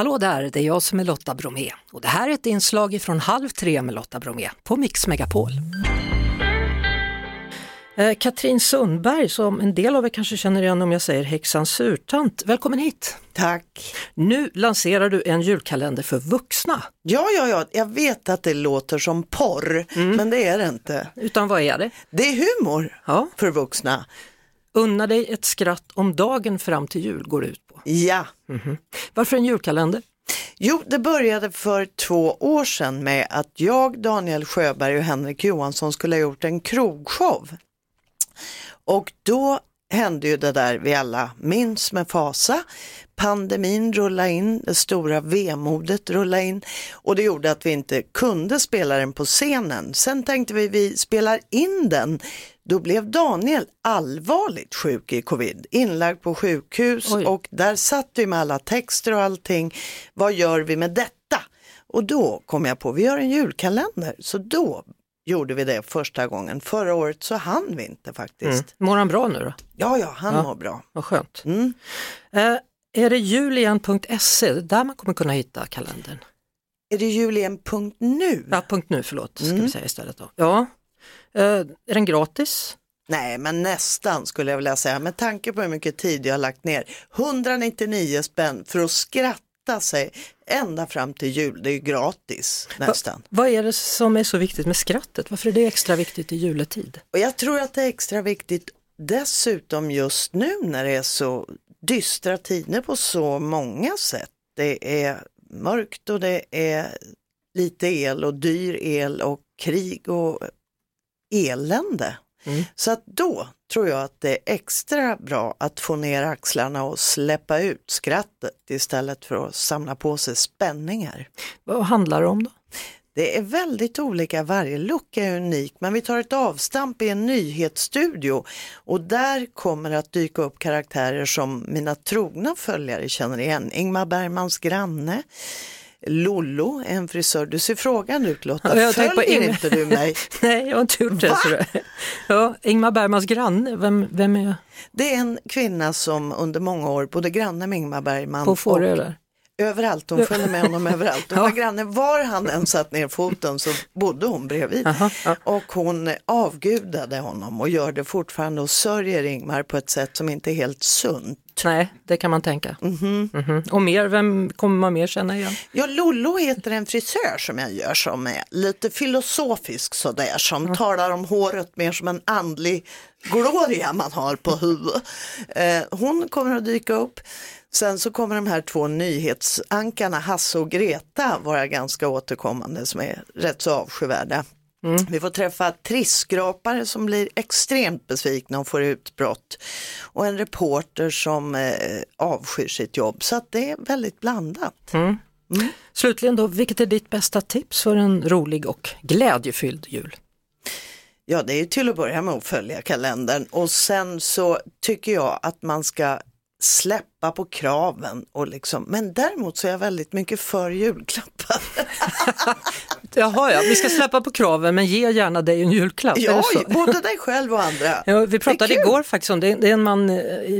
Hallå där, det är jag som är Lotta Bromé och det här är ett inslag från Halv tre med Lotta Bromé på Mix Megapol. Eh, Katrin Sundberg, som en del av er kanske känner igen om jag säger häxan surtant. Välkommen hit! Tack! Nu lanserar du en julkalender för vuxna. Ja, ja, ja, jag vet att det låter som porr, men det är det inte. Utan vad är det? Det är humor Ja. för vuxna. Unna dig ett skratt om dagen fram till jul går det ut på. Ja. Varför en julkalender? Jo, det började för två år sedan med att jag, Daniel Sjöberg och Henrik Johansson skulle ha gjort en krogshow. Och då hände ju det där vi alla minns med fasa. Pandemin rullade in, det stora vemodet rullade in och det gjorde att vi inte kunde spela den på scenen. Sen tänkte vi, vi spelar in den. Då blev Daniel allvarligt sjuk i covid, inlagd på sjukhus Oj. och där satt vi med alla texter och allting. Vad gör vi med detta? Och då kom jag på, vi gör en julkalender. Så då gjorde vi det första gången. Förra året så hann vi inte faktiskt. Mår han bra nu då? Ja, ja, han Ja. mår bra. Vad skönt. Mm. Eh, är det julian.se, där man kommer kunna hitta kalendern? Är det julien.nu? Ja, punkt nu, förlåt, ska Mm. vi säga istället då. Ja. Eh, är den gratis? Nej, men nästan skulle jag vilja säga. Med tanke på hur mycket tid jag har lagt ner. 199 spänn för att skratta sig ända fram till jul. Det är ju gratis nästan. Vad är det som är så viktigt med skrattet? Varför är det extra viktigt i juletid? Och jag tror att det är extra viktigt dessutom just nu när det är så dystra tider på så många sätt. Det är mörkt och det är lite el och dyr el och krig och elände. Mm. Så att då tror jag att det är extra bra att få ner axlarna och släppa ut skrattet istället för att samla på sig spänningar. Vad handlar det om då? Det är väldigt olika, varje lucka är unik men vi tar ett avstamp i en nyhetsstudio och där kommer att dyka upp karaktärer som mina trogna följare känner igen. Ingmar Bergmans granne, Lollo, en frisör. Du ser frågan ut Lotta, Ja, jag följer inte du mig? Nej, jag har inte gjort det. Ja, Ingmar Bergmans granne, vem, vem är Det är en kvinna som under många år bodde granne med Ingmar Bergman. på Fårö där? Överallt, hon följde med honom överallt. Hon var granne, var han än satt ner foten så bodde hon bredvid. Aha, ja. Och hon avgudade honom och gör det fortfarande och sörjer Ingmar på ett sätt som inte är helt sunt. Nej, det kan man tänka. Mhm. Mhm. Och mer, vem kommer man mer känna igen? Ja, Lollo heter en frisör som jag gör som är lite filosofisk sådär, som talar om håret mer som en andlig gloria man har på huvudet. Eh, hon kommer att dyka upp. Sen så kommer de här två nyhetsankarna, Hasse och Greta, vara ganska återkommande som är rätt så avskyvärda. Vi får träffa trisskrapare som blir extremt besvikna och får utbrott. Och en reporter som eh, avskyr sitt jobb. Så det är väldigt blandat. Slutligen då, vilket är ditt bästa tips för en rolig och glädjefylld jul? Ja, det är till att börja med att följa kalendern och sen så tycker jag att man ska släppa på kraven och liksom, men däremot så är jag väldigt mycket för julklappar. Jaha, ja, vi ska släppa på kraven men ge gärna dig en julklapp. Ja, både dig själv och andra. Ja, vi pratade igår faktiskt om det, det är en, man, eh,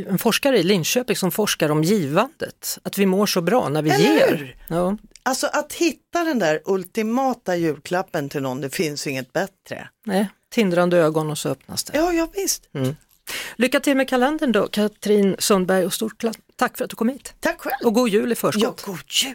en forskare i Linköping som forskar om givandet, att vi mår så bra när vi Eller ger. hur? Ja. Alltså att hitta den där ultimata julklappen till någon, det finns inget bättre. Nej, tindrande ögon och så öppnas det. Ja, ja visst. Lycka till med kalendern då, Katrin Sundberg och stort tack för att du kom hit. Tack själv. Och god jul i Ja, förskott. god jul.